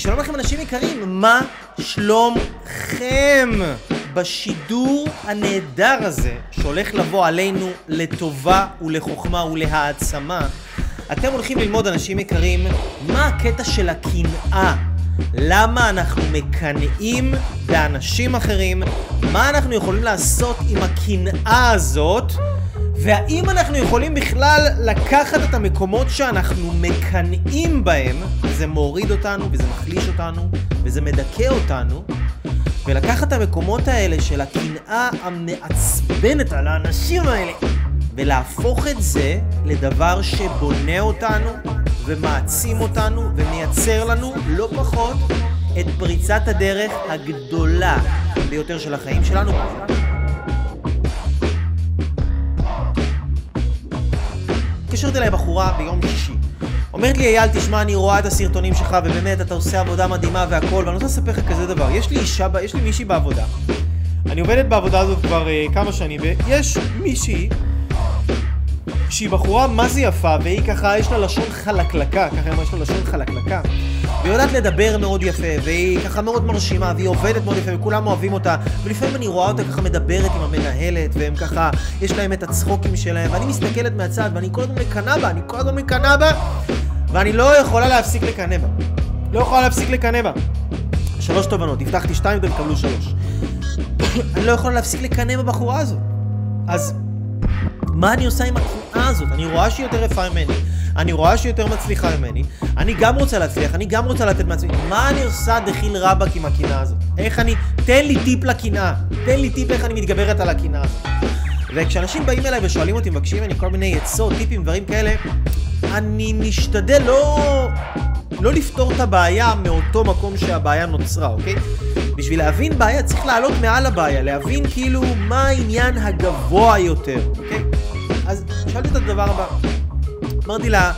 שלום לכם אנשים יקרים, מה שלומכם? בשידור הנהדר הזה, שהולך לבוא עלינו לטובה ולחוכמה ולהעצמה, אתם הולכים ללמוד, אנשים יקרים, מה הקטע של הקנאה? למה אנחנו מקנאים באנשים אחרים? מה אנחנו יכולים לעשות עם הקנאה הזאת? והאם אנחנו יכולים בכלל לקחת את המקומות שאנחנו מקנאים בהם, זה מוריד אותנו וזה מחליש אותנו וזה מדכא אותנו, ולקחת את המקומות האלה של הקנאה המעצבנת על האנשים האלה, ולהפוך את זה לדבר שבונה אותנו ומעצים אותנו ומייצר לנו לא פחות את פריצת הדרך הגדולה ביותר של החיים שלנו. מתקשרת אליי בחורה ביום שישי. אומרת לי, אייל, תשמע, אני רואה את הסרטונים שלך, ובאמת, אתה עושה עבודה מדהימה והכל, ואני רוצה לספר לך כזה דבר. יש לי אישה, יש לי מישהי בעבודה. אני עובדת בעבודה הזאת כבר uh, כמה שנים, ויש מישהי שהיא בחורה מה זה יפה, והיא ככה, יש לה לשון חלקלקה, ככה יש לה לשון חלקלקה. והיא יודעת לדבר מאוד יפה, והיא ככה מאוד מרשימה, והיא עובדת מאוד יפה, וכולם אוהבים אותה. ולפעמים אני רואה אותה ככה מדברת עם המנהלת, והם ככה, יש להם את הצחוקים שלהם, ואני מסתכלת מהצד, ואני כל הזמן מקנאה בה, אני כל הזמן מקנאה בה, ואני לא יכולה להפסיק לקנא בה. לא יכולה להפסיק לקנא בה. שלוש תובנות, הבטחתי שתיים, אתם תקבלו שלוש. אני לא יכולה להפסיק לקנא בבחורה הזאת. אז מה אני עושה עם הקנאה הזאת? אני רואה שהיא יותר יפה ממני, אני רואה שהיא יותר מצליחה ממני, אני גם רוצה להצליח, אני גם רוצה לתת מעצמי. מה אני עושה דחיל רבאק עם הקנאה הזאת? איך אני... תן לי טיפ לקנאה. תן לי טיפ איך אני מתגברת על הקנאה הזאת. וכשאנשים באים אליי ושואלים אותי, מבקשים ממני כל מיני עצות, טיפים, דברים כאלה, אני משתדל לא... לא לפתור את הבעיה מאותו מקום שהבעיה נוצרה, אוקיי? בשביל להבין בעיה צריך לעלות מעל הבעיה, להבין כאילו מה העניין הגבוה יותר, אוקיי? אז שאלתי את הדבר הבא. אמרתי לה,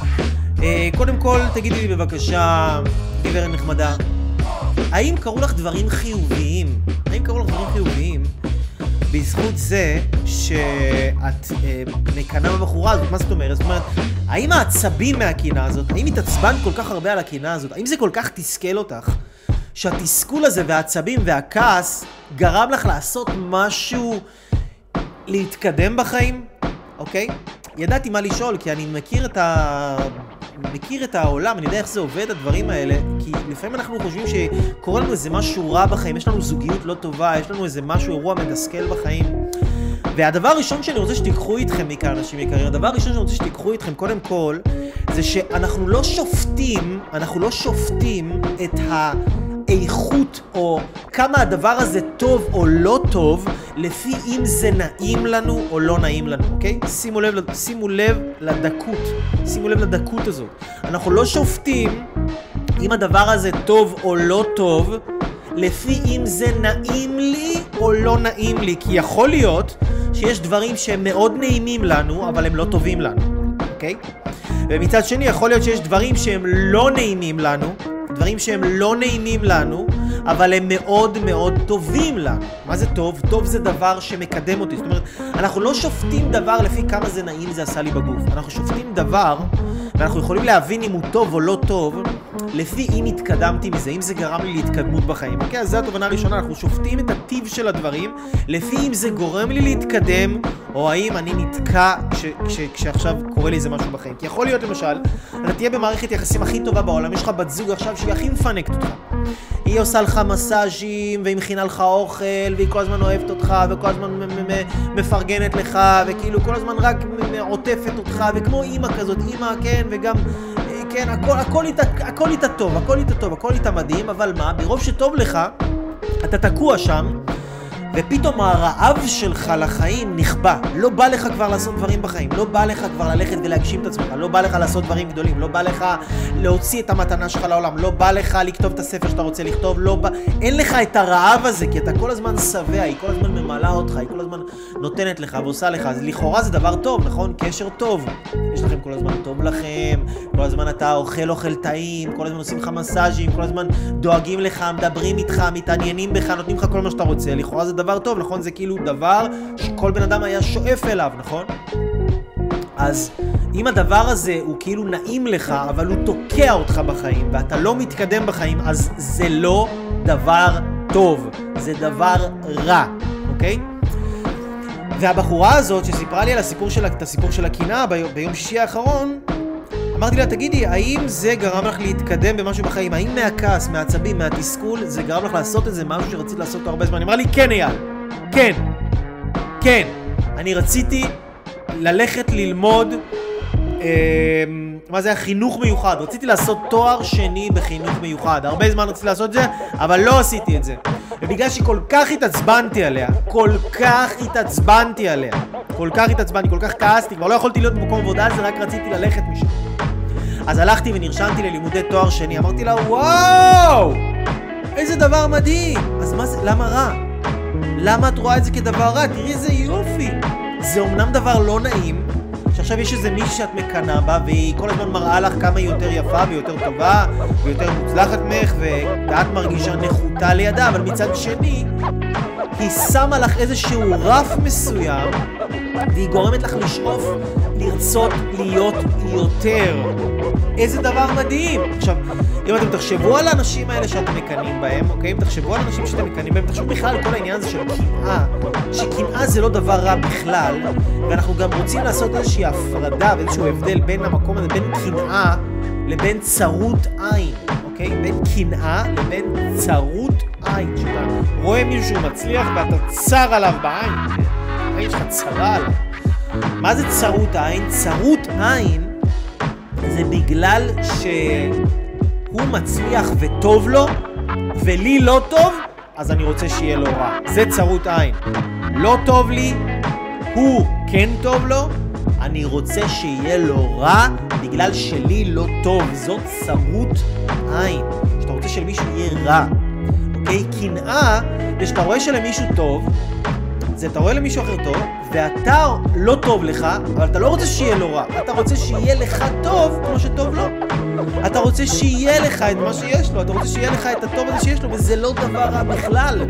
אה, קודם כל תגידי לי בבקשה, גברת נחמדה, האם קרו לך דברים חיוביים? האם קרו לך דברים חיוביים בזכות זה שאת אה, מקנאה בבחורה הזאת? מה זאת אומרת? זאת אומרת, האם העצבים מהקנאה הזאת, האם התעצבנת כל כך הרבה על הקנאה הזאת? האם זה כל כך תסכל אותך? שהתסכול הזה והעצבים והכעס גרם לך לעשות משהו להתקדם בחיים, אוקיי? ידעתי מה לשאול, כי אני מכיר את ה... מכיר את העולם, אני יודע איך זה עובד, הדברים האלה, כי לפעמים אנחנו חושבים שקורה לנו איזה משהו רע בחיים, יש לנו זוגיות לא טובה, יש לנו איזה משהו, אירוע מתסכל בחיים. והדבר הראשון שאני רוצה שתיקחו איתכם מכאן, אנשים יקרים, הדבר הראשון שאני רוצה שתיקחו איתכם, קודם כל, זה שאנחנו לא שופטים, אנחנו לא שופטים את ה... איכות או כמה הדבר הזה טוב או לא טוב לפי אם זה נעים לנו או לא נעים לנו, אוקיי? שימו לב, שימו לב לדקות, שימו לב לדקות הזאת. אנחנו לא שופטים אם הדבר הזה טוב או לא טוב לפי אם זה נעים לי או לא נעים לי, כי יכול להיות שיש דברים שהם מאוד נעימים לנו אבל הם לא טובים לנו, אוקיי? ומצד שני יכול להיות שיש דברים שהם לא נעימים לנו דברים שהם לא נעימים לנו, אבל הם מאוד מאוד טובים לנו. מה זה טוב? טוב זה דבר שמקדם אותי. זאת אומרת, אנחנו לא שופטים דבר לפי כמה זה נעים זה עשה לי בגוף. אנחנו שופטים דבר, ואנחנו יכולים להבין אם הוא טוב או לא טוב, לפי אם התקדמתי מזה, אם זה גרם לי להתקדמות בחיים. אוקיי, אז זו התובנה הראשונה, אנחנו שופטים את הטיב של הדברים, לפי אם זה גורם לי להתקדם, או האם אני נתקע כש, כש, כשעכשיו קורה לי איזה משהו בחיים. כי יכול להיות למשל, אתה תהיה במערכת יחסים הכי טובה בעולם, יש לך בת זוג עכשיו שהיא הכי מפנקת אותך. היא עושה לך מסאז'ים, והיא מכינה לך אוכל, והיא כל הזמן אוהבת אותך, וכל הזמן מפרגנת לך, וכאילו כל הזמן רק עוטפת אותך, וכמו אימא כזאת, אימא, כן, וגם, כן, הכל, הכל איתה, הכל איתה טוב, הכל איתה טוב, הכל איתה מדהים, אבל מה, ברוב שטוב לך, אתה תקוע שם, ופתאום הרעב שלך לחיים נכבה. לא בא לך כבר לעשות דברים בחיים, לא בא לך כבר ללכת ולהגשים את עצמך, לא בא לך לעשות דברים גדולים, לא בא לך להוציא את המתנה שלך לעולם, לא בא לך לכתוב את הספר שאתה רוצה לכתוב, לא בא... אין לך את הרעב הזה, כי אתה כל הזמן שבע, היא כל הזמן ממלאה אותך, היא כל הזמן נותנת לך ועושה לך, אז לכאורה זה דבר טוב, נכון? קשר טוב. יש לכם כל הזמן טוב לכם, כל הזמן אתה אוכל אוכל טעים, כל הזמן עושים לך מסאז'ים, כל הזמן דואגים לך, מדברים איתך, מתעניינים בך, נותנים לך כל מה שאתה רוצה, לכאורה זה דבר טוב, נכון? זה כאילו דבר שכל בן אדם היה שואף אליו, נכון? אז אם הדבר הזה הוא כאילו נעים לך, אבל הוא תוקע אותך בחיים, ואתה לא מתקדם בחיים, אז זה לא דבר טוב, זה דבר רע, אוקיי? והבחורה הזאת שסיפרה לי על הסיפור של, את הסיפור של הקנאה ביום שישי האחרון, אמרתי לה, תגידי, האם זה גרם לך להתקדם במשהו בחיים? האם מהכעס, מהעצבים, מהתסכול, זה גרם לך לעשות את זה משהו שרצית לעשות אותו הרבה זמן? היא אמרה לי, כן אייל, כן, כן. אני רציתי ללכת ללמוד, אה, מה זה היה? חינוך מיוחד. רציתי לעשות תואר שני בחינוך מיוחד. הרבה זמן רציתי לעשות את זה, אבל לא עשיתי את זה. ובגלל שכל כך התעצבנתי עליה, כל כך התעצבנתי עליה, כל כך התעצבנתי, כל כך כעסתי, כבר לא יכולתי להיות במקום עבודה על זה, רק רציתי ללכת משם. אז הלכתי ונרשמתי ללימודי תואר שני, אמרתי לה, וואו! איזה דבר מדהים! אז מה זה, למה רע? למה את רואה את זה כדבר רע? תראי איזה יופי! זה אומנם דבר לא נעים, שעכשיו יש איזה מישהי שאת מקנאה בה, והיא כל הזמן מראה לך כמה היא יותר יפה ויותר טובה ויותר מוצלחת ממך, ואת מרגישה נחותה לידה, אבל מצד שני, היא שמה לך איזשהו רף מסוים, והיא גורמת לך לשאוף לרצות להיות יותר. איזה דבר מדהים! עכשיו, אם אתם תחשבו על האנשים האלה שאתם מקנאים בהם, אוקיי? אם תחשבו על אנשים שאתם מקנאים בהם, תחשבו בכלל על כל העניין הזה של קנאה, שקנאה זה לא דבר רע בכלל, ואנחנו גם רוצים לעשות איזושהי הפרדה ואיזשהו הבדל בין המקום הזה, בין קנאה לבין צרות עין, אוקיי? בין קנאה לבין צרות עין. שאתה רואה מישהו מצליח ואתה צר עליו בעין, כן? יש לך צרה עליו. מה זה צרות עין? צרות עין זה בגלל שהוא מצליח וטוב לו, ולי לא טוב, אז אני רוצה שיהיה לו רע. זה צרות עין. לא טוב לי, הוא כן טוב לו, אני רוצה שיהיה לו רע בגלל שלי לא טוב. זאת צרות עין. שאתה רוצה שלמישהו יהיה רע. אוקיי? קנאה זה שאתה רואה שלמישהו טוב, זה אתה רואה למישהו אחר טוב, ואתה לא טוב לך, אבל אתה לא רוצה שיהיה לו רע. אתה רוצה שיהיה לך טוב כמו שטוב לו. אתה רוצה שיהיה לך את מה שיש לו, אתה רוצה שיהיה לך את הטוב הזה שיש לו, וזה לא דבר רע בכלל.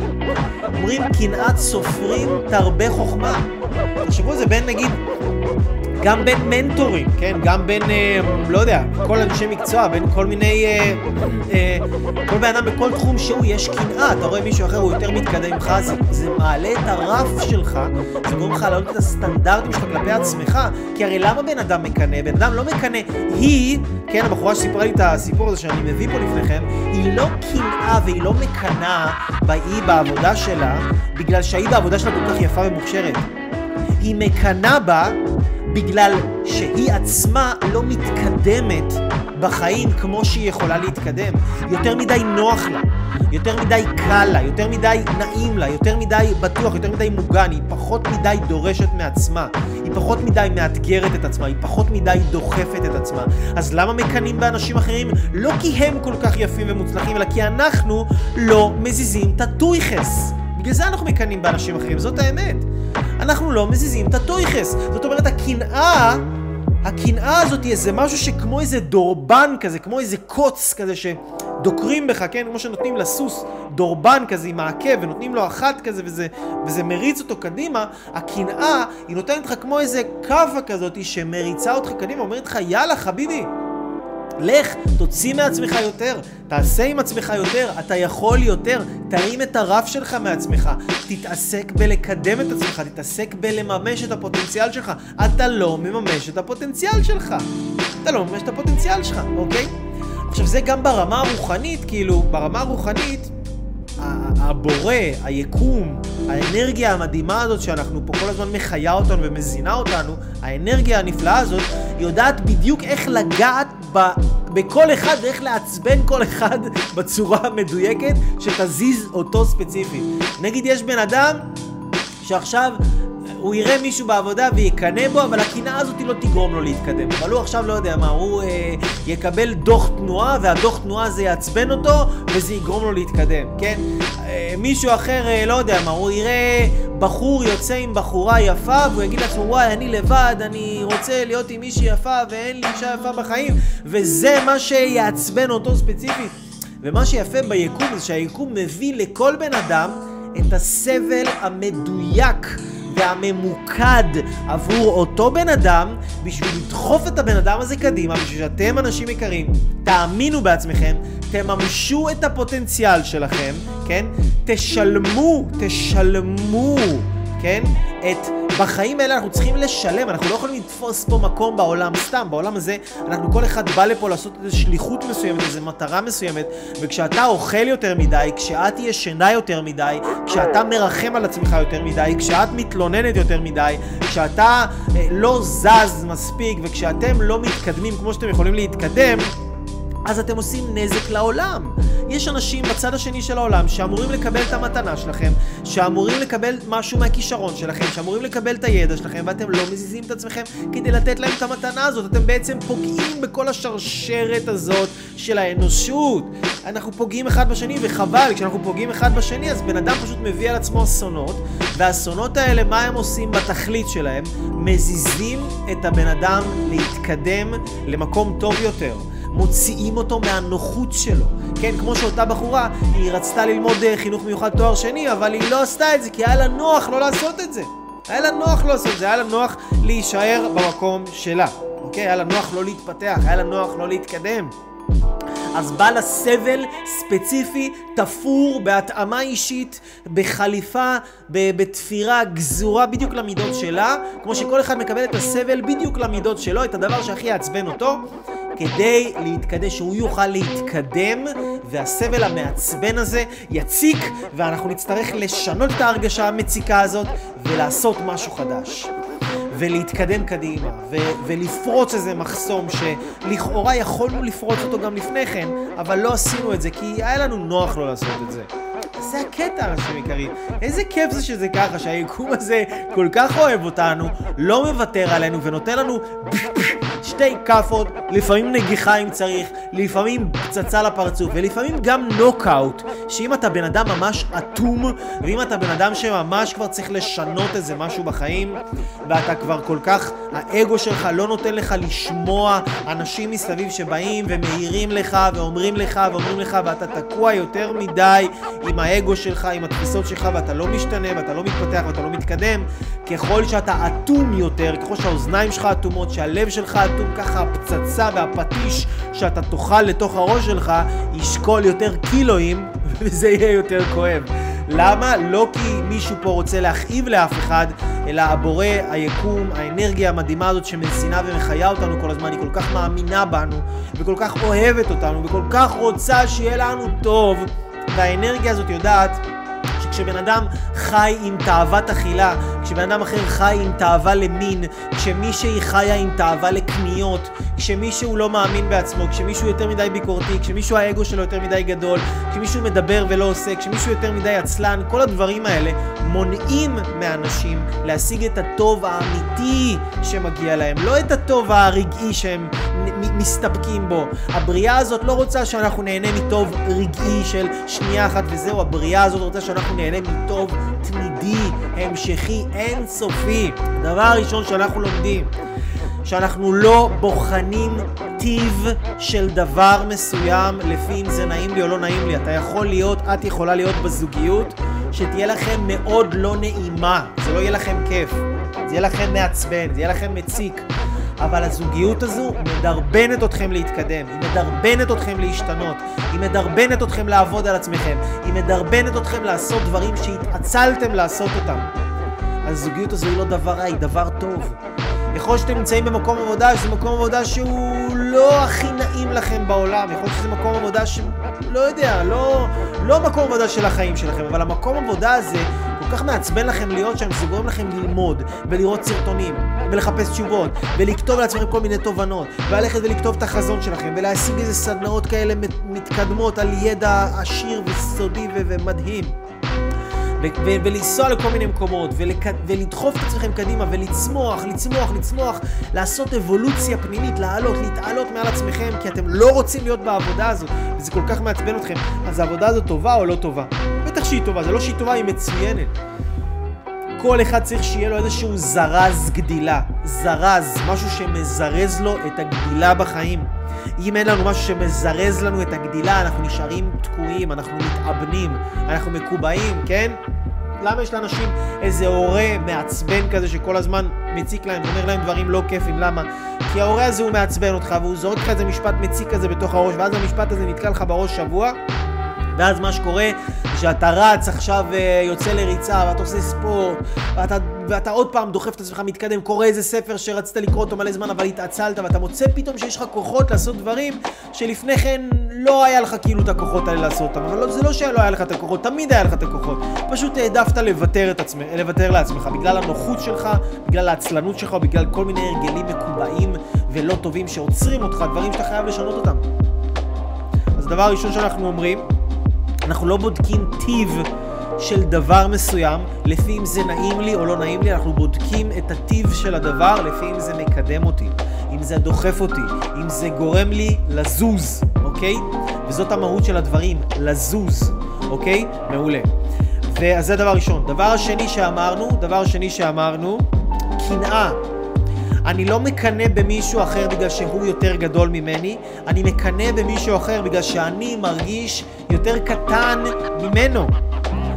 אומרים קנאת סופרים תרבה חוכמה. תחשבו על זה בין נגיד גם בין מנטורים, כן? גם בין, אה, לא יודע, כל אנשי מקצוע, בין כל מיני, אה, אה, כל בן אדם בכל תחום שהוא, יש קנאה. אתה רואה מישהו אחר, הוא יותר מתקדם ממך, זה, זה מעלה את הרף שלך, זה גורם לך להעלות את הסטנדרטים שלך כלפי עצמך, כי הרי למה בן אדם מקנא? בן אדם לא מקנא, היא, כן, הבחורה שסיפרה לי את הסיפור הזה שאני מביא פה לפניכם, היא לא קנאה והיא לא מקנאה בהיא בעבודה שלה, בגלל שהיא בעבודה שלה כל כך יפה ומוכשרת. היא מקנאה בה בגלל שהיא עצמה לא מתקדמת בחיים כמו שהיא יכולה להתקדם. יותר מדי נוח לה, יותר מדי קל לה, יותר מדי נעים לה, יותר מדי בטוח, יותר מדי מוגן, היא פחות מדי דורשת מעצמה, היא פחות מדי מאתגרת את עצמה, היא פחות מדי דוחפת את עצמה. אז למה מקנאים באנשים אחרים? לא כי הם כל כך יפים ומוצלחים, אלא כי אנחנו לא מזיזים את הטויכס. בגלל זה אנחנו מקנאים באנשים אחרים, זאת האמת. אנחנו לא מזיזים את הטויכס. זאת אומרת, הקנאה, הקנאה הזאת היא איזה משהו שכמו איזה דורבן כזה, כמו איזה קוץ כזה שדוקרים בך, כן? כמו שנותנים לסוס דורבן כזה עם העקב ונותנים לו אחת כזה וזה, וזה מריץ אותו קדימה, הקנאה היא נותנת לך כמו איזה קאבה כזאת שמריצה אותך קדימה, אומרת לך יאללה חביבי, לך, תוציא מעצמך יותר, תעשה עם עצמך יותר, אתה יכול יותר, תרים את הרף שלך מעצמך, תתעסק בלקדם את עצמך, תתעסק בלממש את הפוטנציאל שלך. אתה לא מממש את הפוטנציאל שלך. אתה לא מממש את הפוטנציאל שלך, אוקיי? עכשיו זה גם ברמה הרוחנית, כאילו, ברמה הרוחנית, הבורא, היקום, האנרגיה המדהימה הזאת שאנחנו פה כל הזמן מחיה אותנו ומזינה אותנו, האנרגיה הנפלאה הזאת, יודעת בדיוק איך לגעת ב, בכל אחד ואיך לעצבן כל אחד בצורה המדויקת שתזיז אותו ספציפי. נגיד יש בן אדם שעכשיו הוא יראה מישהו בעבודה ויקנא בו, אבל הקנאה הזאת לא תגרום לו להתקדם. אבל הוא עכשיו לא יודע מה, הוא אה, יקבל דוח תנועה, והדוח תנועה הזה יעצבן אותו, וזה יגרום לו להתקדם, כן? אה, מישהו אחר, אה, לא יודע מה, הוא יראה בחור יוצא עם בחורה יפה, והוא יגיד לעצמו, וואי, אני לבד, אני רוצה להיות עם מישהי יפה, ואין לי אישה יפה בחיים, וזה מה שיעצבן אותו ספציפית. ומה שיפה ביקום זה שהיקום מביא לכל בן אדם את הסבל המדויק והממוקד עבור אותו בן אדם, בשביל לדחוף את הבן אדם הזה קדימה, בשביל שאתם אנשים יקרים, תאמינו בעצמכם, תממשו את הפוטנציאל שלכם, כן? תשלמו, תשלמו, כן? את... בחיים האלה אנחנו צריכים לשלם, אנחנו לא יכולים לתפוס פה מקום בעולם סתם. בעולם הזה, אנחנו כל אחד בא לפה לעשות איזו שליחות מסוימת, איזו מטרה מסוימת, וכשאתה אוכל יותר מדי, כשאת ישנה יותר מדי, כשאתה מרחם על עצמך יותר מדי, כשאת מתלוננת יותר מדי, כשאתה אה, לא זז מספיק, וכשאתם לא מתקדמים כמו שאתם יכולים להתקדם, אז אתם עושים נזק לעולם. יש אנשים בצד השני של העולם שאמורים לקבל את המתנה שלכם, שאמורים לקבל משהו מהכישרון שלכם, שאמורים לקבל את הידע שלכם, ואתם לא מזיזים את עצמכם כדי לתת להם את המתנה הזאת. אתם בעצם פוגעים בכל השרשרת הזאת של האנושות. אנחנו פוגעים אחד בשני, וחבל, כשאנחנו פוגעים אחד בשני, אז בן אדם פשוט מביא על עצמו אסונות, והאסונות האלה, מה הם עושים בתכלית שלהם? מזיזים את הבן אדם להתקדם למקום טוב יותר. מוציאים אותו מהנוחות שלו. כן, כמו שאותה בחורה, היא רצתה ללמוד אה, חינוך מיוחד תואר שני, אבל היא לא עשתה את זה כי היה לה נוח לא לעשות את זה. היה לה נוח לא לעשות את זה, היה לה נוח להישאר במקום שלה. אוקיי? היה לה נוח לא להתפתח, היה לה נוח לא להתקדם. אז בא לה סבל ספציפי, תפור, בהתאמה אישית, בחליפה, בתפירה גזורה בדיוק למידות שלה, כמו שכל אחד מקבל את הסבל בדיוק למידות שלו, את הדבר שהכי יעצבן אותו, כדי להתקדם, שהוא יוכל להתקדם, והסבל המעצבן הזה יציק, ואנחנו נצטרך לשנות את ההרגשה המציקה הזאת ולעשות משהו חדש. ולהתקדם קדימה, ו- ולפרוץ איזה מחסום שלכאורה יכולנו לפרוץ אותו גם לפני כן, אבל לא עשינו את זה כי היה לנו נוח לא לעשות את זה. זה הקטע, אנשים יקרים. איזה כיף זה שזה ככה, שהיקום הזה כל כך אוהב אותנו, לא מוותר עלינו ונותן לנו שתי כאפות, לפעמים נגיחה אם צריך, לפעמים פצצה לפרצוף, ולפעמים גם נוקאוט, שאם אתה בן אדם ממש אטום, ואם אתה בן אדם שממש כבר צריך לשנות איזה משהו בחיים, ואתה כבר כל כך, האגו שלך לא נותן לך לשמוע אנשים מסביב שבאים ומעירים לך ואומרים לך ואומרים לך, ואתה תקוע יותר מדי עם האגו שלך, עם התפיסות שלך, ואתה לא משתנה, ואתה לא מתפתח, ואתה לא מתקדם, ככל שאתה אטום יותר, ככל שהאוזניים שלך אטומות, שהלב שלך אטום, ככה הפצצה והפטיש שאתה תאכל לתוך הראש שלך, ישקול יותר קילואים, וזה יהיה יותר כואב. למה? לא כי מישהו פה רוצה להכאיב לאף אחד, אלא הבורא, היקום, האנרגיה המדהימה הזאת שמזינה ומחיה אותנו כל הזמן, היא כל כך מאמינה בנו, וכל כך אוהבת אותנו, וכל כך רוצה שיהיה לנו טוב, והאנרגיה הזאת יודעת כשבן אדם חי עם תאוות אכילה, כשבן אדם אחר חי עם תאווה למין, כשמישהי חיה עם תאווה לקניות, כשמישהו לא מאמין בעצמו, כשמישהו יותר מדי ביקורתי, כשמישהו האגו שלו יותר מדי גדול, כשמישהו מדבר ולא עושה, כשמישהו יותר מדי עצלן, כל הדברים האלה מונעים מאנשים להשיג את הטוב האמיתי שמגיע להם, לא את הטוב הרגעי שהם מסתפקים בו. הבריאה הזאת לא רוצה שאנחנו נהנה מטוב רגעי של שנייה אחת וזהו, הבריאה הזאת רוצה שאנחנו נהנה מטוב תמידי, המשכי, אינסופי. דבר ראשון שאנחנו לומדים, שאנחנו לא בוחנים טיב של דבר מסוים לפי אם זה נעים לי או לא נעים לי. אתה יכול להיות, את יכולה להיות בזוגיות שתהיה לכם מאוד לא נעימה, זה לא יהיה לכם כיף, זה יהיה לכם מעצבן, זה יהיה לכם מציק. אבל הזוגיות הזו מדרבנת אתכם להתקדם, היא מדרבנת אתכם להשתנות, היא מדרבנת אתכם לעבוד על עצמכם, היא מדרבנת אתכם לעשות דברים שהתעצלתם לעשות אותם. הזוגיות הזו היא לא דבר רע, היא דבר טוב. יכול שאתם נמצאים במקום עבודה, שזה מקום עבודה שהוא לא הכי נעים לכם בעולם, יכול שזה מקום עבודה ש... לא יודע, לא, לא מקום עבודה של החיים שלכם, אבל המקום עבודה הזה כך מעצבן לכם להיות שם, שזה גורם לכם ללמוד, ולראות סרטונים, ולחפש תשובות, ולכתוב לעצמכם כל מיני תובנות, וללכת ולכתוב את החזון שלכם, ולהשיג איזה סדנאות כאלה מתקדמות על ידע עשיר וסודי ומדהים. ולנסוע לכל מיני מקומות, ולדחוף את עצמכם קדימה, ולצמוח, לצמוח, לצמוח, לעשות אבולוציה פנימית, לעלות, להתעלות מעל עצמכם, כי אתם לא רוצים להיות בעבודה הזאת, וזה כל כך מעצבן אתכם. אז העבודה הזאת טובה או לא טובה? שהיא טובה, זה לא שהיא טובה, היא מצוינת. כל אחד צריך שיהיה לו איזשהו זרז גדילה. זרז, משהו שמזרז לו את הגדילה בחיים. אם אין לנו משהו שמזרז לנו את הגדילה, אנחנו נשארים תקועים, אנחנו מתאבנים, אנחנו מקובעים, כן? למה יש לאנשים איזה הורה מעצבן כזה שכל הזמן מציק להם ואומר להם דברים לא כיפים? למה? כי ההורה הזה הוא מעצבן אותך והוא זורק לך איזה משפט מציק כזה בתוך הראש ואז המשפט הזה נתקע לך בראש שבוע ואז מה שקורה, שאתה רץ עכשיו אה, יוצא לריצה, ואתה עושה ספורט, ואתה, ואתה עוד פעם דוחף את עצמך, מתקדם, קורא איזה ספר שרצית לקרוא אותו מלא זמן, אבל התעצלת, ואתה מוצא פתאום שיש לך כוחות לעשות דברים שלפני כן לא היה לך כאילו את הכוחות האלה לעשות אותם. אבל לא, זה לא שלא היה לך את הכוחות, תמיד היה לך את הכוחות. פשוט העדפת לוותר, עצמך, לוותר לעצמך, בגלל הנוחות שלך, בגלל העצלנות שלך, בגלל כל מיני הרגלים מקובעים ולא טובים שעוצרים אותך, דברים שאתה חייב לשנות אותם. אז הדבר הראשון שאנחנו אומרים, אנחנו לא בודקים טיב של דבר מסוים, לפי אם זה נעים לי או לא נעים לי, אנחנו בודקים את הטיב של הדבר לפי אם זה מקדם אותי, אם זה דוחף אותי, אם זה גורם לי לזוז, אוקיי? וזאת המהות של הדברים, לזוז, אוקיי? מעולה. ואז זה דבר ראשון. דבר השני שאמרנו, דבר שני שאמרנו, קנאה. אני לא מקנא במישהו אחר בגלל שהוא יותר גדול ממני, אני מקנא במישהו אחר בגלל שאני מרגיש יותר קטן ממנו.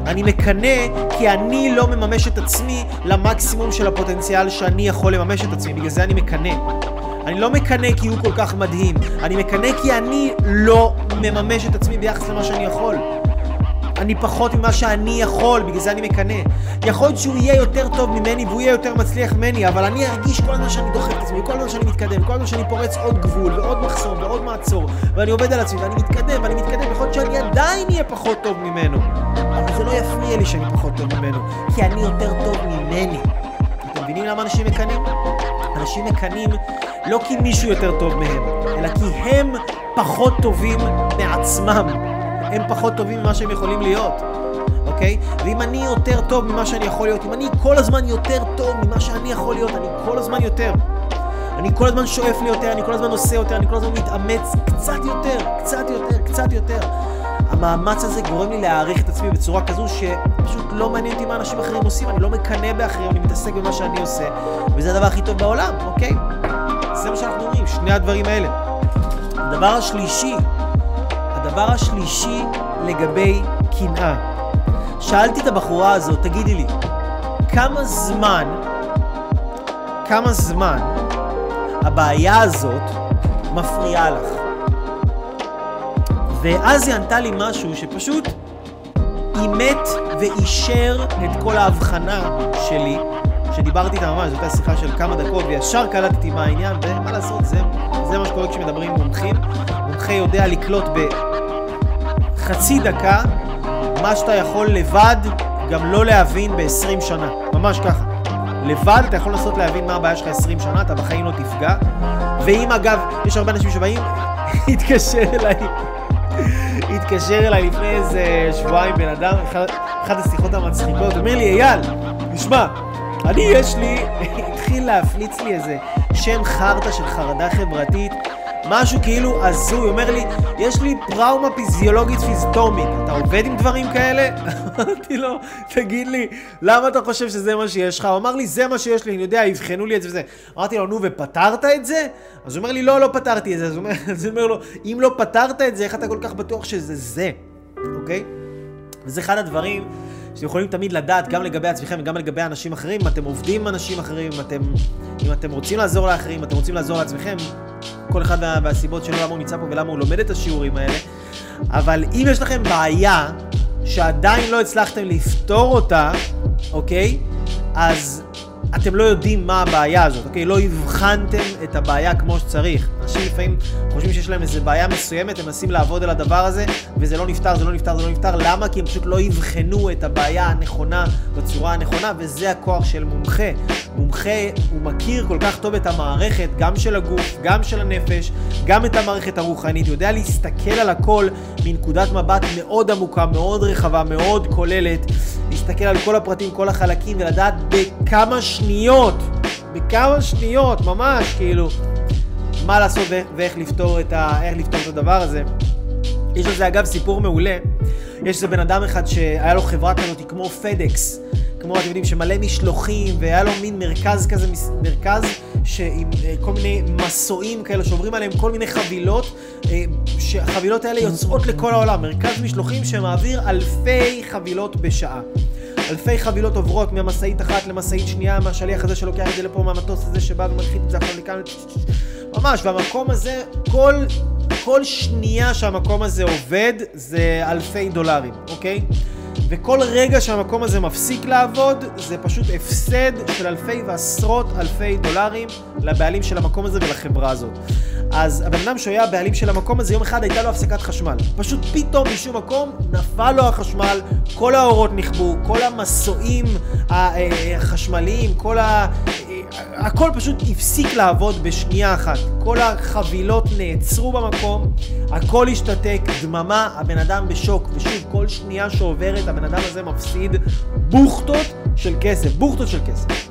אני מקנא כי אני לא מממש את עצמי למקסימום של הפוטנציאל שאני יכול לממש את עצמי, בגלל זה אני מקנא. אני לא מקנא כי הוא כל כך מדהים, אני מקנא כי אני לא מממש את עצמי ביחס למה שאני יכול. אני פחות ממה שאני יכול, בגלל זה אני מקנא. יכול להיות שהוא יהיה יותר טוב ממני והוא יהיה יותר מצליח ממני, אבל אני ארגיש כל הזמן שאני דוחף את עצמי, כל הזמן שאני מתקדם, כל הזמן שאני פורץ עוד גבול ועוד מחסום ועוד מעצור, ואני עובד על עצמי ואני מתקדם ואני מתקדם, יכול להיות שאני עדיין אהיה פחות טוב ממנו. אבל זה לא יפריע לי שאני פחות טוב ממנו, כי אני יותר טוב ממני. אתם מבינים למה אנשים מקנאים? אנשים מקנאים לא כי מישהו יותר טוב מהם, אלא כי הם פחות טובים מעצמם. הם פחות טובים ממה שהם יכולים להיות, אוקיי? ואם אני יותר טוב ממה שאני יכול להיות, אם אני כל הזמן יותר טוב ממה שאני יכול להיות, אני כל הזמן יותר. אני כל הזמן שואף לי יותר, אני כל הזמן עושה יותר, אני כל הזמן מתאמץ קצת יותר, קצת יותר, קצת יותר. המאמץ הזה גורם לי להעריך את עצמי בצורה כזו שפשוט לא מעניין אותי מה אנשים אחרים עושים, אני לא מקנא באחרים, אני מתעסק במה שאני עושה, וזה הדבר הכי טוב בעולם, אוקיי? זה מה שאנחנו אומרים, שני הדברים האלה. הדבר השלישי הדבר השלישי לגבי קנאה. שאלתי את הבחורה הזאת, תגידי לי, כמה זמן, כמה זמן הבעיה הזאת מפריעה לך? ואז היא ענתה לי משהו שפשוט אימת ואישר את כל ההבחנה שלי, שדיברתי איתה ממש, זו הייתה שיחה של כמה דקות, וישר קלטתי מה העניין, ומה לעשות, זה, זה מה שקורה כשמדברים עם מומחים. מומחה יודע לקלוט ב... חצי דקה מה שאתה יכול לבד גם לא להבין ב-20 שנה. ממש ככה. לבד אתה יכול לנסות להבין מה הבעיה שלך 20 שנה, אתה בחיים לא תפגע. ואם אגב, יש הרבה אנשים שבאים, התקשר אליי, התקשר אליי לפני איזה שבועיים בן אדם, אחת השיחות המצחיקות, אומר לי, אייל, תשמע, אני יש לי, התחיל להפליץ לי איזה שם חרטא של חרדה חברתית. משהו כאילו הזוי, הוא אומר לי, יש לי טראומה פיזיולוגית פיזטומית, אתה עובד עם דברים כאלה? אמרתי לו, תגיד לי, למה אתה חושב שזה מה שיש לך? הוא אמר לי, זה מה שיש לי, אני יודע, יבחנו לי את זה וזה. אמרתי לו, נו, ופתרת את זה? אז הוא אומר לי, לא, לא פתרתי את זה. אז הוא אומר, לו, אם לא פתרת את זה, איך אתה כל כך בטוח שזה זה, אוקיי? וזה אחד הדברים שאתם יכולים תמיד לדעת גם לגבי עצמכם וגם לגבי אנשים אחרים, אם אתם עובדים עם אנשים אחרים, אם אתם, אם אתם רוצים לעזור לאחרים, אם אתם רוצים לעזור לעצמכם, כל אחד מהסיבות שלו למה הוא נמצא פה ולמה הוא לומד את השיעורים האלה. אבל אם יש לכם בעיה שעדיין לא הצלחתם לפתור אותה, אוקיי? אז אתם לא יודעים מה הבעיה הזאת, אוקיי? לא הבחנתם את הבעיה כמו שצריך. אנשים לפעמים חושבים שיש להם איזו בעיה מסוימת, הם מנסים לעבוד על הדבר הזה, וזה לא נפתר, זה לא נפתר, זה לא נפתר. למה? כי הם פשוט לא יבחנו את הבעיה הנכונה בצורה הנכונה, וזה הכוח של מומחה. מומחה, הוא מכיר כל כך טוב את המערכת, גם של הגוף, גם של הנפש, גם את המערכת הרוחנית. יודע להסתכל על הכל מנקודת מבט מאוד עמוקה, מאוד רחבה, מאוד כוללת. להסתכל על כל הפרטים, כל החלקים, ולדעת בכמה שניות, בכמה שניות, ממש, כאילו, מה לעשות ואיך לפתור את, ה, לפתור את הדבר הזה. יש לזה אגב סיפור מעולה. יש איזה בן אדם אחד שהיה לו חברה כזאת כמו פדקס, כמו אתם יודעים שמלא משלוחים, והיה לו מין מרכז כזה, מרכז שעם אה, כל מיני מסועים כאלה שעוברים עליהם כל מיני חבילות, אה, שהחבילות האלה יוצאות לכל העולם, מרכז משלוחים שמעביר אלפי חבילות בשעה. אלפי חבילות עוברות ממשאית אחת למשאית שנייה, מהשליח הזה שלוקח את זה לפה, מהמטוס הזה שבא ומנחית את זה עכשיו לכאן, ממש, והמקום הזה, כל, כל שנייה שהמקום הזה עובד זה אלפי דולרים, אוקיי? וכל רגע שהמקום הזה מפסיק לעבוד, זה פשוט הפסד של אלפי ועשרות אלפי דולרים לבעלים של המקום הזה ולחברה הזאת. אז הבן אדם שהוא היה הבעלים של המקום הזה, יום אחד הייתה לו הפסקת חשמל. פשוט פתאום משום מקום נפל לו החשמל, כל האורות נכבו, כל המסועים החשמליים, כל ה... הכל פשוט הפסיק לעבוד בשנייה אחת. כל החבילות נעצרו במקום, הכל השתתק, דממה, הבן אדם בשוק. ושוב, כל שנייה שעוברת הבן אדם הזה מפסיד בוכטות של כסף, בוכטות של כסף.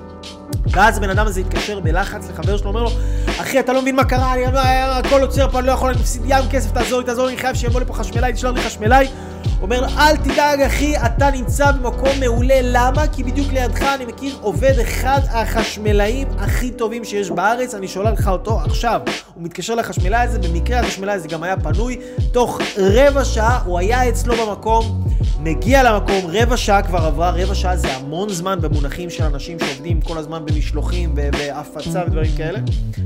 ואז הבן אדם הזה התקשר בלחץ לחבר שלו, אומר לו, אחי, אתה לא מבין מה קרה, אני, הכל עוצר פה, אני לא יכול, אני מפסיד ים כסף, תעזור לי, תעזור לי, אני חייב שיבוא לפה חשמלאי, תשלח לי חשמלאי. אומר לו, אל תדאג אחי, אתה נמצא במקום מעולה, למה? כי בדיוק לידך אני מכיר עובד אחד החשמלאים הכי טובים שיש בארץ, אני שולח לך אותו עכשיו. הוא מתקשר לחשמלאי הזה, במקרה החשמלאי הזה גם היה פנוי, תוך רבע שעה הוא היה אצלו במקום, מגיע למקום, רבע שעה כבר עברה, רבע שעה זה המון זמן במונחים של אנשים שעובדים כל הזמן במשלוחים והפצה ודברים כאלה.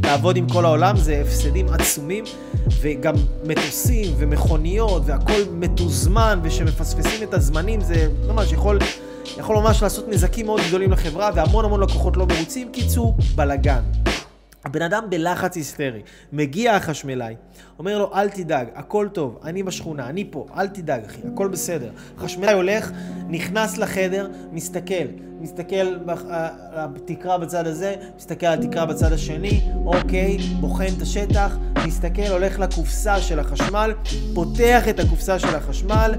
לעבוד עם כל העולם זה הפסדים עצומים, וגם מטוסים ומכוניות והכל מתוזמן, ושמפספסים את הזמנים זה ממש יכול... יכול ממש לעשות נזקים מאוד גדולים לחברה והמון המון לקוחות לא מרוצים. קיצור, בלאגן. הבן אדם בלחץ היסטרי, מגיע החשמלאי, אומר לו אל תדאג, הכל טוב, אני בשכונה, אני פה, אל תדאג אחי, הכל בסדר. החשמלאי הולך, נכנס לחדר, מסתכל, מסתכל על התקרה בצד הזה, מסתכל על התקרה בצד השני, אוקיי, בוחן את השטח, מסתכל, הולך לקופסה של החשמל, פותח את הקופסה של החשמל,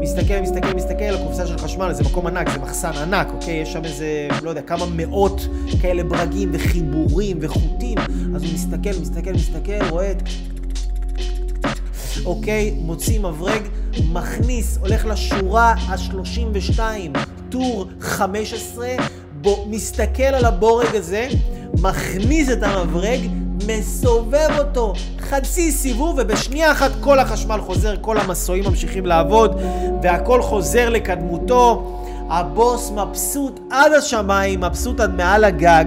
מסתכל, מסתכל, מסתכל, הקופסה של חשמל, זה מקום ענק, זה מחסן ענק, אוקיי, יש שם איזה, לא יודע, כמה מאות כאלה ברגים וחיבורים וחוטים, אז הוא מסתכל, מסתכל, מסתכל, רואה את... אוקיי, מוציא מברג, מכניס, הולך לשורה ה-32, טור 15, בו, מסתכל על הבורג הזה, מכניס את המברג, מסובב אותו חצי סיבוב ובשנייה אחת כל החשמל חוזר, כל המסועים ממשיכים לעבוד והכל חוזר לקדמותו. הבוס מבסוט עד השמיים, מבסוט עד מעל הגג.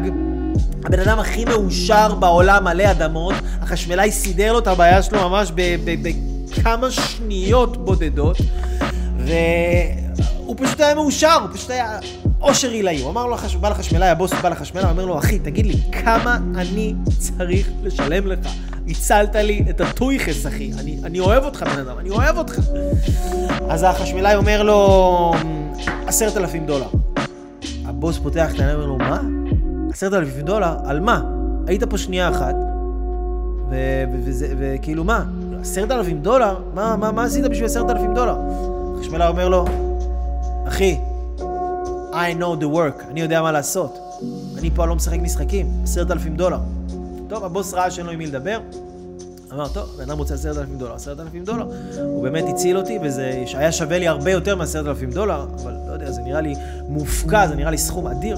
הבן אדם הכי מאושר בעולם מלא אדמות, החשמלאי סידר לו את הבעיה שלו ממש בכמה שניות בודדות, והוא פשוט היה מאושר, הוא פשוט היה אושר עילאי. הוא אמר לו, בא לחשמלאי, הבוס בא לחשמלאי, אומר לו, אחי, תגיד לי, כמה אני צריך לשלם לך? הצלת לי את הטויכס, אחי. אני, אני אוהב אותך, בן אדם, אני אוהב אותך. אז החשמלאי אומר לו, עשרת אלפים דולר. הבוס פותח את העיניים ואומר לו, מה? עשרת אלפים דולר? על מה? היית פה שנייה אחת, וכאילו מה? עשרת אלפים דולר? מה, מה, מה עשית בשביל עשרת אלפים דולר? החשמלאי אומר לו, אחי, I know the work, אני יודע מה לעשות. אני פה לא משחק משחקים, עשרת אלפים דולר. טוב, הבוס ראה שאין לו עם מי לדבר, אמר, טוב, בן אדם רוצה עשרת אלפים דולר, עשרת אלפים דולר. הוא באמת הציל אותי, וזה היה שווה לי הרבה יותר מעשרת אלפים דולר, אבל לא יודע, זה נראה לי מופקע, זה נראה לי סכום אדיר.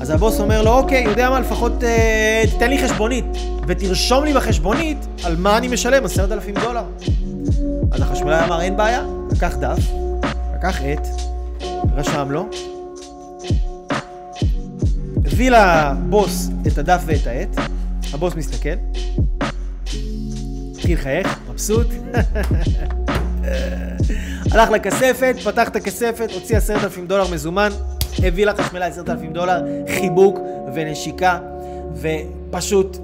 אז הבוס אומר לו, אוקיי, יודע מה, לפחות אה, תתן לי חשבונית, ותרשום לי בחשבונית על מה אני משלם, עשרת אלפים דולר. אז החשמלאי אמר, אין בעיה, לקח דף, לקח עט, רשם לו, הביא לבוס את הדף ואת העט, הבוס מסתכל, התחיל לחייך, מבסוט, הלך לכספת, פתח את הכספת, הוציא עשרת אלפים דולר מזומן, הביא עשרת אלפים דולר, חיבוק ונשיקה, ופשוט,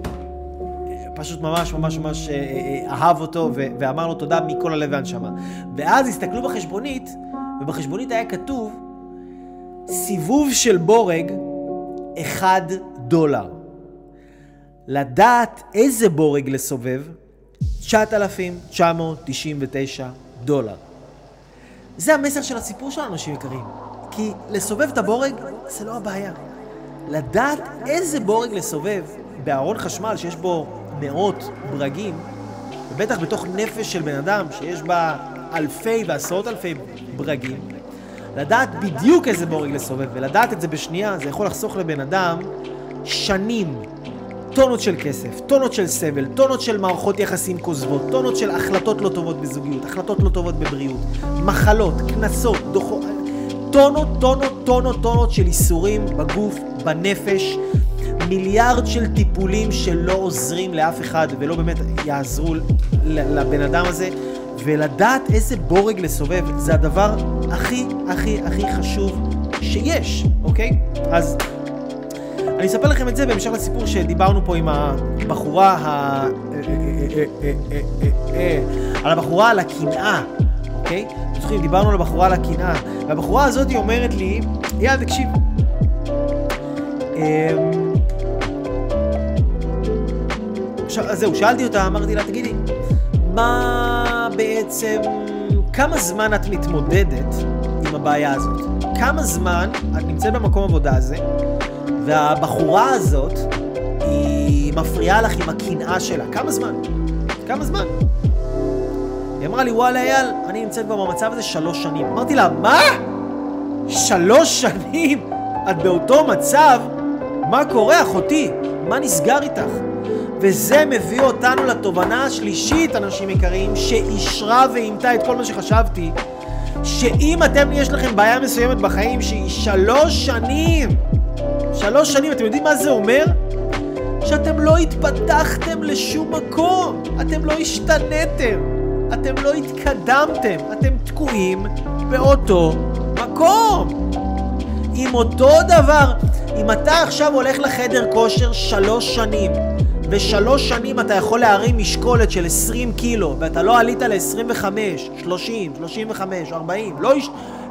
פשוט ממש ממש ממש אה, אה, אהב אותו ואמר לו תודה מכל הלב והנשמה. ואז הסתכלו בחשבונית, ובחשבונית היה כתוב סיבוב של בורג אחד דולר. לדעת איזה בורג לסובב, 9,999 דולר. זה המסר של הסיפור שלנו, אנשים יקרים. כי לסובב את הבורג זה לא הבעיה. לדעת איזה בורג לסובב בארון חשמל שיש בו מאות ברגים, ובטח בתוך נפש של בן אדם שיש בה אלפי ועשרות אלפי ברגים, לדעת בדיוק איזה בורג לסובב ולדעת את זה בשנייה, זה יכול לחסוך לבן אדם שנים, טונות של כסף, טונות של סבל, טונות של מערכות יחסים כוזבות, טונות של החלטות לא טובות בזוגיות, החלטות לא טובות בבריאות, מחלות, קנסות, דוחות, טונות, טונות, טונות, טונות של איסורים בגוף, בנפש, מיליארד של טיפולים שלא עוזרים לאף אחד ולא באמת יעזרו לבן אדם הזה, ולדעת איזה בורג לסובב זה הדבר הכי הכי הכי חשוב שיש, אוקיי? אז אני אספר לכם את זה בהמשך לסיפור שדיברנו פה עם הבחורה ה... על הבחורה על הקנאה, אוקיי? אתם זוכרים, דיברנו על הבחורה על הקנאה, והבחורה הזאת אומרת לי, יאללה, תקשיב. אז זהו, שאלתי אותה, אמרתי לה, תגידי, מה בעצם, כמה זמן את מתמודדת עם הבעיה הזאת? כמה זמן את נמצאת במקום עבודה הזה, והבחורה הזאת, היא מפריעה לך עם הקנאה שלה. כמה זמן? כמה זמן? היא אמרה לי, וואלה אייל, אני נמצאת כבר במצב הזה שלוש שנים. אמרתי לה, מה? שלוש שנים? את באותו מצב? מה קורה, אחותי? מה נסגר איתך? וזה מביא אותנו לתובנה השלישית, אנשים יקרים, שאישרה ואימתה את כל מה שחשבתי, שאם אתם, יש לכם בעיה מסוימת בחיים שהיא שלוש שנים, שלוש שנים, אתם יודעים מה זה אומר? שאתם לא התפתחתם לשום מקום, אתם לא השתנתם, אתם לא התקדמתם, אתם תקועים באותו מקום. עם אותו דבר, אם אתה עכשיו הולך לחדר כושר שלוש שנים, ושלוש שנים אתה יכול להרים משקולת של 20 קילו, ואתה לא עלית ל-25, 30, 35, 40, לא,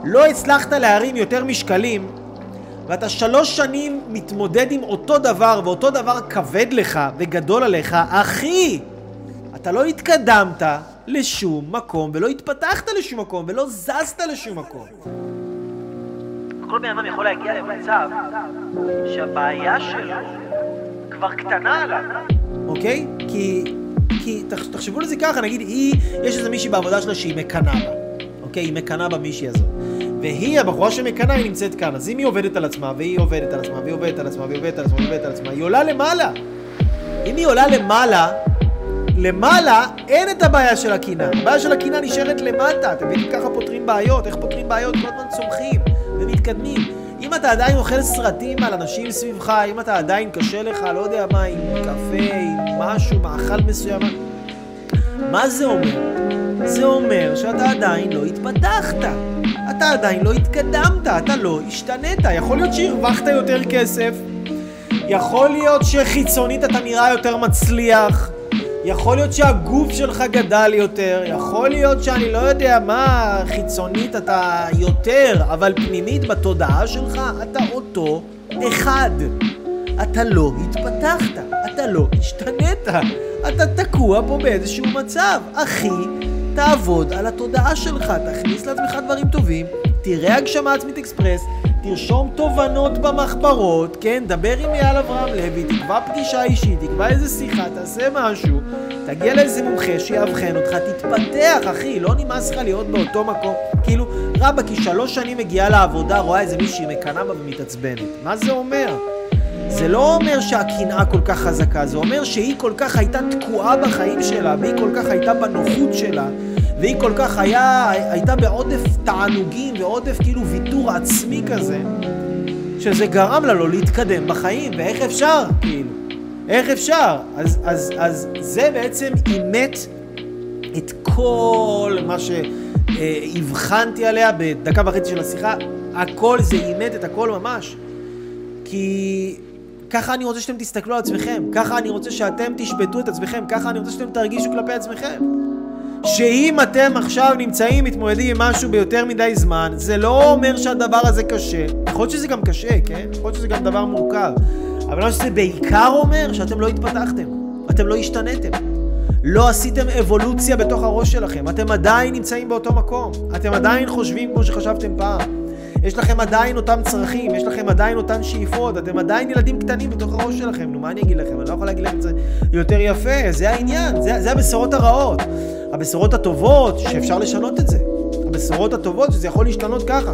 לא הצלחת להרים יותר משקלים, ואתה שלוש שנים מתמודד עם אותו דבר, ואותו דבר כבד לך וגדול עליך, אחי, אתה לא התקדמת לשום מקום, ולא התפתחת לשום מקום, ולא זזת לשום מקום. כל בן אדם יכול להגיע למצב שהבעיה שלו כבר קטנה עליו, אוקיי? כי, כי תחשבו לזה ככה, נגיד, היא, יש איזה מישהי בעבודה שלה שהיא מקנאה בה, אוקיי? היא מקנאה במישהי הזאת. והיא, הבחורה שמקנאה, היא נמצאת כאן. אז אם היא עובדת על עצמה, והיא עובדת על עצמה, והיא עובדת על עצמה, והיא עובדת על עצמה, והיא עובדת על עצמה, היא עולה למעלה. אם היא עולה למעלה, למעלה אין את הבעיה של הקנאה. הבעיה של הקנאה נשארת למטה. אתם מבינים ככה פותרים בעיות, איך פותרים בעיות? כל הזמן צומחים ומתקדמים. אם אתה עדיין אוכל סרטים על אנשים סביבך, אם אתה עדיין קשה לך, לא יודע מה, עם קפה, עם משהו, מאכל מסוים, מה זה אומר? זה אומר שאתה עדיין לא התפתחת. אתה עדיין לא התקדמת, אתה לא השתנית. יכול להיות שהרווחת יותר כסף, יכול להיות שחיצונית אתה נראה יותר מצליח, יכול להיות שהגוף שלך גדל יותר, יכול להיות שאני לא יודע מה, חיצונית אתה יותר, אבל פנימית בתודעה שלך אתה אותו אחד. אתה לא התפתחת, אתה לא השתנית, אתה תקוע פה באיזשהו מצב. אחי, תעבוד על התודעה שלך, תכניס לעצמך דברים טובים, תראה הגשמה עצמית אקספרס, תרשום תובנות במחברות, כן? דבר עם אייל אברהם לוי, תקבע פגישה אישית, תקבע איזה שיחה, תעשה משהו, תגיע לאיזה מומחה שיאבחן אותך, תתפתח, אחי, לא נמאס לך להיות באותו מקום. כאילו, רבא, כי שלוש שנים מגיעה לעבודה, רואה איזה מישהי מקנאה בה ומתעצבנת. מה זה אומר? זה לא אומר שהקנאה כל כך חזקה, זה אומר שהיא כל כך הייתה תקועה בחיים שלה, והיא כל כך הייתה בנוחות שלה, והיא כל כך היה, הייתה בעודף תענוגים ועודף כאילו ויתור עצמי כזה, שזה גרם לה לא להתקדם בחיים, ואיך אפשר, כאילו? איך אפשר? אז, אז, אז זה בעצם אימת את כל מה שהבחנתי עליה בדקה וחצי של השיחה, הכל זה אימת את הכל ממש. כי ככה אני רוצה שאתם תסתכלו על עצמכם, ככה אני רוצה שאתם תשפטו את עצמכם, ככה אני רוצה שאתם תרגישו כלפי עצמכם. שאם אתם עכשיו נמצאים, מתמודדים עם משהו ביותר מדי זמן, זה לא אומר שהדבר הזה קשה. יכול להיות שזה גם קשה, כן? יכול להיות שזה גם דבר מורכב. אבל מה שזה בעיקר אומר, שאתם לא התפתחתם. אתם לא השתנתם. לא עשיתם אבולוציה בתוך הראש שלכם. אתם עדיין נמצאים באותו מקום. אתם עדיין חושבים כמו שחשבתם פעם. יש לכם עדיין אותם צרכים, יש לכם עדיין אותן שאיפות, אתם עדיין ילדים קטנים בתוך הראש שלכם, נו מה אני אגיד לכם? אני לא יכול להגיד לכם את זה יותר יפה, זה העניין, זה, זה הבשורות הרעות. הבשורות הטובות, שאפשר לשנות את זה. הבשורות הטובות, שזה יכול להשתנות ככה.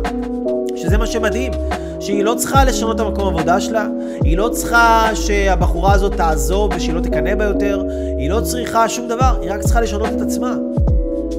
שזה מה שמדהים, שהיא לא צריכה לשנות את המקום עבודה שלה, היא לא צריכה שהבחורה הזאת תעזוב ושהיא לא תקנא בה יותר, היא לא צריכה שום דבר, היא רק צריכה לשנות את עצמה.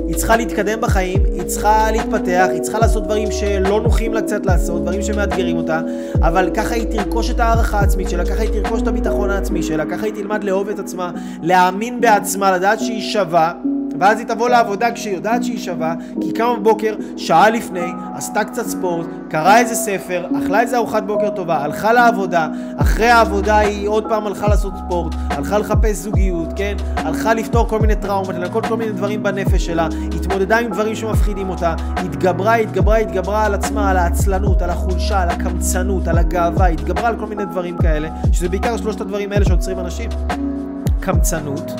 היא צריכה להתקדם בחיים, היא צריכה להתפתח, היא צריכה לעשות דברים שלא נוחים לה קצת לעשות, דברים שמאתגרים אותה, אבל ככה היא תרכוש את הערכה העצמית שלה, ככה היא תרכוש את הביטחון העצמי שלה, ככה היא תלמד לאהוב את עצמה, להאמין בעצמה, לדעת שהיא שווה. ואז היא תבוא לעבודה כשהיא יודעת שהיא שווה, כי היא קמה בבוקר, שעה לפני, עשתה קצת ספורט, קראה איזה ספר, אכלה איזה ארוחת בוקר טובה, הלכה לעבודה, אחרי העבודה היא עוד פעם הלכה לעשות ספורט, הלכה לחפש זוגיות, כן? הלכה לפתור כל מיני טראומות, לנקות כל מיני דברים בנפש שלה, התמודדה עם דברים שמפחידים אותה, התגברה, התגברה, התגברה על עצמה, על העצלנות, על החולשה, על הקמצנות, על הגאווה, התגברה על כל מיני דברים כאלה, שזה בעיקר שלושת הדברים האלה שעוצרים אנשים. קמצנות,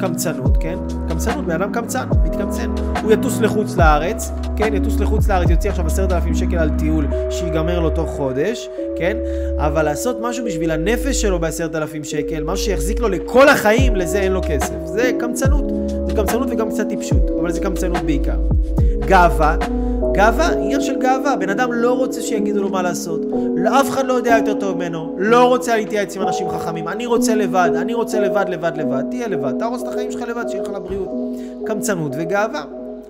קמצנות, כן? קמצנות, בן אדם קמצן, מתקמצן. הוא יטוס לחוץ לארץ, כן? יטוס לחוץ לארץ, יוציא עכשיו עשרת אלפים שקל על טיול שיגמר לו תוך חודש, כן? אבל לעשות משהו בשביל הנפש שלו בעשרת אלפים שקל, משהו שיחזיק לו לכל החיים, לזה אין לו כסף. זה קמצנות. זה קמצנות וגם קצת טיפשות, אבל זה קמצנות בעיקר. גאווה, גאווה, עניין של גאווה. בן אדם לא רוצה שיגידו לו מה לעשות. אף אחד לא יודע יותר טוב ממנו. לא רוצה להתייעץ עם אנשים חכמים. אני רוצה לבד, אני רוצה לבד, לבד, לבד. תהיה לבד. תהרוס את החיים שלך לבד, שיהיה לך לבריאות. קמצנות וגאווה.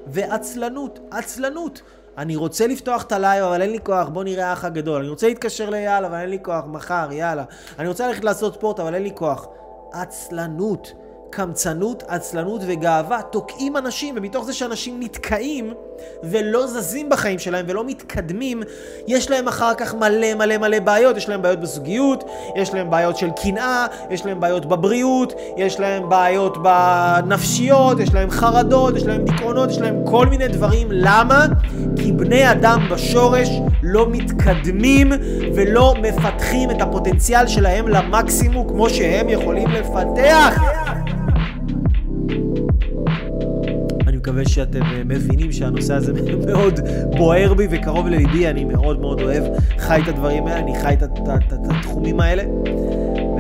ועצלנות. עצלנות. אני רוצה לפתוח את ה live, אבל אין לי כוח, בוא נראה האח הגדול. אני רוצה להתקשר לאייל, אבל אין לי כוח, מחר, יאללה. אני רוצה ללכת לעשות ספורט, אבל אין לי כוח. עצלנות. קמצנות, עצלנות וגאווה תוקעים אנשים, ומתוך זה שאנשים נתקעים ולא זזים בחיים שלהם ולא מתקדמים, יש להם אחר כך מלא מלא מלא בעיות. יש להם בעיות בזוגיות, יש להם בעיות של קנאה, יש להם בעיות בבריאות, יש להם בעיות בנפשיות, יש להם חרדות, יש להם דיכאונות, יש להם כל מיני דברים. למה? כי בני אדם בשורש לא מתקדמים ולא מפתחים את הפוטנציאל שלהם למקסימום כמו שהם יכולים לפתח. מקווה שאתם אה, מבינים שהנושא הזה מאוד בוער בי וקרוב לליבי, אני מאוד מאוד אוהב, חי את הדברים האלה, אני חי את, התחומים האלה,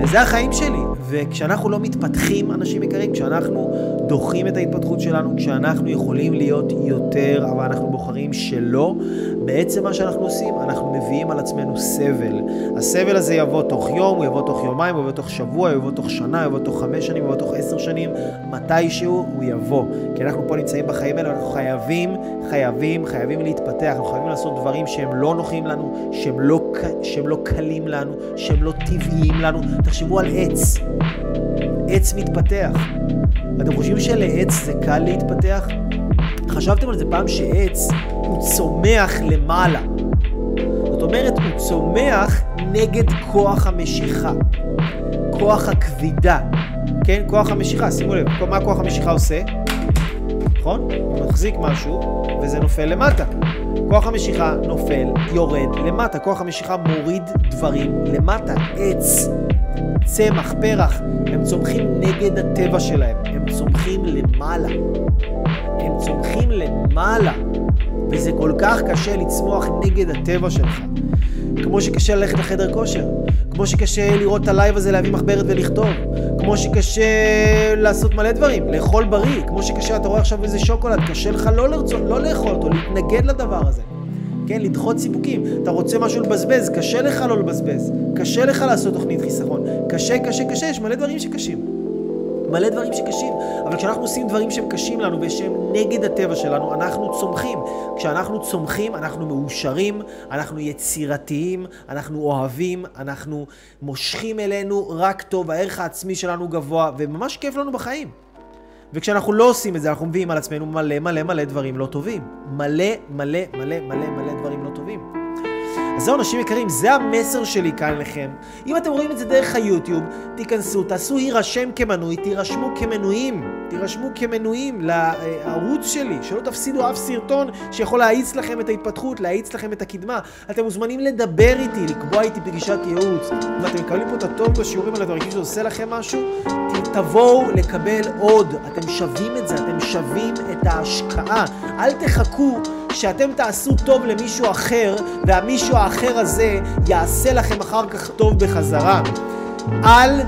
וזה החיים שלי. וכשאנחנו לא מתפתחים, אנשים יקרים, כשאנחנו דוחים את ההתפתחות שלנו, כשאנחנו יכולים להיות יותר, אבל אנחנו בוחרים שלא, בעצם מה שאנחנו עושים, אנחנו מביאים על עצמנו סבל. הסבל הזה יבוא תוך יום, הוא יבוא תוך יומיים, הוא יבוא תוך שבוע, הוא יבוא תוך שנה, הוא יבוא תוך חמש שנים, הוא יבוא תוך עשר שנים, מתישהו הוא יבוא. כי אנחנו פה נמצאים בחיים האלה, אנחנו חייבים, חייבים, חייבים להתפתח, אנחנו חייבים לעשות דברים שהם לא נוחים לנו, שהם לא, שהם לא קלים לנו, שהם לא טבעיים לנו. תחשבו על עץ. עץ מתפתח. אתם חושבים שלעץ זה קל להתפתח? חשבתם על זה פעם שעץ הוא צומח למעלה. זאת אומרת, הוא צומח נגד כוח המשיכה, כוח הכבידה. כן? כוח המשיכה, שימו לב, מה כוח המשיכה עושה? נכון? הוא מחזיק משהו וזה נופל למטה. כוח המשיכה נופל, יורד למטה. כוח המשיכה מוריד דברים למטה. עץ, צמח, פרח, הם צומחים נגד הטבע שלהם. צומחים למעלה. הם צומחים למעלה. וזה כל כך קשה לצמוח נגד הטבע שלך. כמו שקשה ללכת לחדר כושר, כמו שקשה לראות את ה live הזה, להביא מחברת ולכתוב, כמו שקשה לעשות מלא דברים, לאכול בריא, כמו שקשה, אתה רואה עכשיו איזה שוקולד, קשה לך לא לרצות, לא לאכול אותו, להתנגד לדבר הזה. כן, לדחות סיפוקים. אתה רוצה משהו לבזבז, קשה לך לא לבזבז. קשה לך לעשות תוכנית חיסכון. קשה, קשה, קשה, יש מלא דברים שקשים. מלא דברים שקשים, אבל כשאנחנו עושים דברים שהם קשים לנו ושהם נגד הטבע שלנו, אנחנו צומחים. כשאנחנו צומחים, אנחנו מאושרים, אנחנו יצירתיים, אנחנו אוהבים, אנחנו מושכים אלינו רק טוב, הערך העצמי שלנו גבוה, וממש כיף לנו בחיים. וכשאנחנו לא עושים את זה, אנחנו מביאים על עצמנו מלא מלא מלא דברים לא טובים. מלא מלא מלא מלא מלא דברים לא טובים. אז זהו, אנשים יקרים, זה המסר שלי כאן לכם. אם אתם רואים את זה דרך היוטיוב, תיכנסו, תעשו הירשם כמנוי, תירשמו כמנויים. תירשמו כמנויים לערוץ שלי, שלא תפסידו אף סרטון שיכול להאיץ לכם את ההתפתחות, להאיץ לכם את הקדמה. אתם מוזמנים לדבר איתי, לקבוע איתי פגישת ייעוץ. אם אתם מקבלים פה את הטוב בשיעורים האלה, אתם מרגישים שזה עושה לכם משהו, תבואו לקבל עוד. אתם שווים את זה, אתם שווים את ההשקעה. אל תחכו שאתם תעשו טוב למישהו אחר, והמישהו האחר הזה יעשה לכם אחר כך טוב בחזרה. אל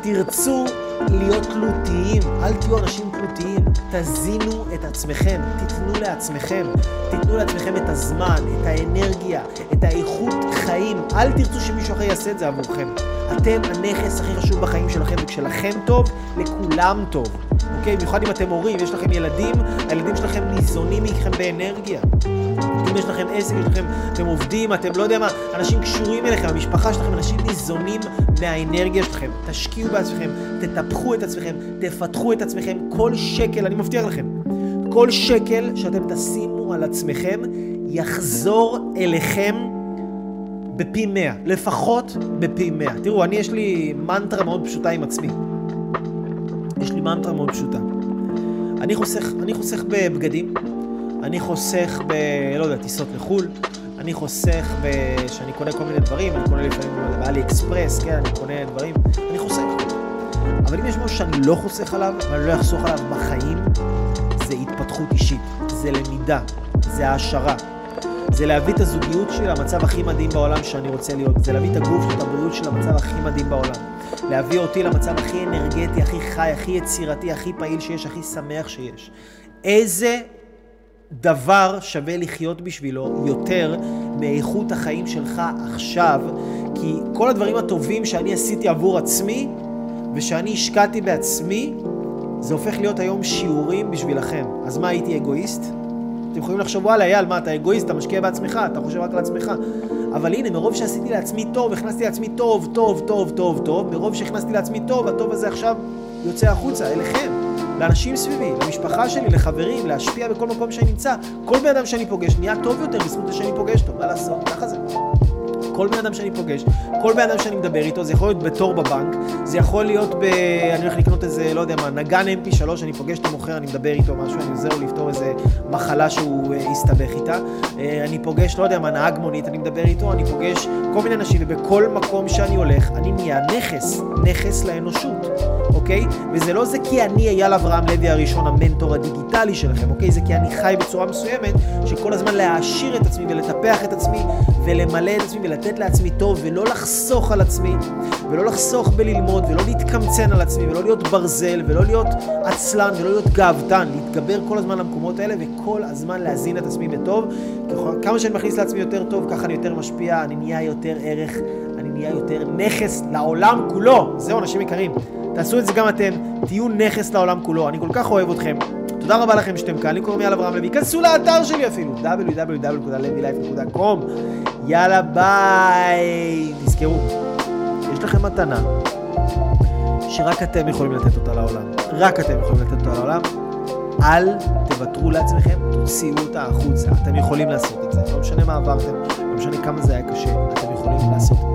תרצו להיות תלותיים, אל תהיו אנשים תלותיים, תזינו את עצמכם, תיתנו לעצמכם, תיתנו לעצמכם את הזמן, את האנרגיה, את האיכות חיים, אל תרצו שמישהו אחר יעשה את זה עבורכם. אתם הנכס הכי חשוב בחיים שלכם, וכשלכם טוב, לכולם טוב. אוקיי? במיוחד אם אתם הורים, יש לכם ילדים, הילדים שלכם ניזונים מכם באנרגיה. אם יש לכם עסק, יש לכם, אתם עובדים, אתם לא יודע מה, אנשים קשורים אליכם, המשפחה שלכם, אנשים ניזונים מהאנרגיה שלכם. תשקיעו בעצמכם, תטפחו את עצמכם, תפתחו את עצמכם. כל שקל, אני מבטיח לכם, כל שקל שאתם תשימו על עצמכם, יחזור אליכם בפי מאה, לפחות בפי מאה. תראו, אני, יש לי מנטרה מאוד פשוטה עם עצמי. יש לי מנטרה מאוד פשוטה. אני חוסך, אני חוסך בבגדים, אני חוסך ב... לא יודע, טיסות לחו"ל, אני חוסך ב... שאני קונה כל מיני דברים, אני קונה לפעמים באלי אקספרס, כן, אני קונה דברים, אני חוסך. אבל אם יש משהו שאני לא חוסך עליו, ואני לא אחסוך עליו בחיים, זה התפתחות אישית, זה למידה, זה העשרה. זה להביא את הזוגיות שלי למצב הכי מדהים בעולם שאני רוצה להיות. זה להביא את הגוף שלי, הבריאות שלי למצב הכי מדהים בעולם. להביא אותי למצב הכי אנרגטי, הכי חי, הכי יצירתי, הכי פעיל שיש, הכי שמח שיש. איזה דבר שווה לחיות בשבילו יותר מאיכות החיים שלך עכשיו, כי כל הדברים הטובים שאני עשיתי עבור עצמי ושאני השקעתי בעצמי, זה הופך להיות היום שיעורים בשבילכם. אז מה, הייתי אגואיסט? אתם יכולים לחשוב, וואלה, אייל, מה, אתה אגואיסט, אתה משקיע בעצמך, אתה חושב רק על עצמך. אבל הנה, מרוב שעשיתי לעצמי טוב, הכנסתי לעצמי טוב, טוב, טוב, טוב, טוב, מרוב שהכנסתי לעצמי טוב, הטוב הזה עכשיו יוצא החוצה, אליכם, לאנשים סביבי, למשפחה שלי, לחברים, להשפיע בכל מקום שאני נמצא. כל בן אדם שאני פוגש נהיה טוב יותר בזכות זה שאני פוגש אותו, מה לעשות, ככה זה. כל בן אדם שאני פוגש, כל בן אדם שאני מדבר איתו, זה יכול להיות בתור בבנק, זה יכול להיות ב... אני הולך לקנות איזה, לא יודע מה, נגן mp3, אני פוגש את המוכר, אני מדבר איתו משהו, אני עוזר לו לפתור איזה מחלה שהוא uh, הסתבך איתה. Uh, אני פוגש, לא יודע מה, נהג מונית, אני מדבר איתו, אני פוגש כל מיני אנשים, ובכל מקום שאני הולך, אני נהיה נכס, נכס לאנושות, אוקיי? וזה לא זה כי אני אייל אברהם לוי הראשון, המנטור הדיגיטלי שלכם, אוקיי? זה כי אני חי בצורה מסוימת, שכל הזמן להעשיר את עצמי ולטפח את עצמי ולמלא את עצמי ולתת לעצמי טוב ולא לחסוך על עצמי ולא לחסוך בללמוד ולא להתקמצן על עצמי ולא להיות ברזל ולא להיות עצלן ולא להיות גאוותן, להתגבר כל הזמן למקומות האלה וכל הזמן להזין את עצמי בטוב. כמה שאני מכניס לעצמי יותר טוב, ככה אני יותר משפיע, אני נהיה יותר ערך, אני נהיה יותר נכס לעולם כולו. זהו, אנשים יקרים. תעשו את זה גם אתם, תהיו נכס לעולם כולו. אני כל כך אוהב אתכם. תודה רבה לכם שאתם כאן, לי קוראים יאללה אברהם לוי, כנסו לאתר שלי אפילו, www.levylife.com יאללה ביי. תזכרו, יש לכם מתנה שרק אתם יכולים לתת אותה לעולם, רק אתם יכולים לתת אותה לעולם. אל תוותרו לעצמכם, תוציאו אותה החוצה, אתם יכולים לעשות את זה, לא משנה מה עברתם, לא משנה כמה זה היה קשה, אתם יכולים לעשות את זה.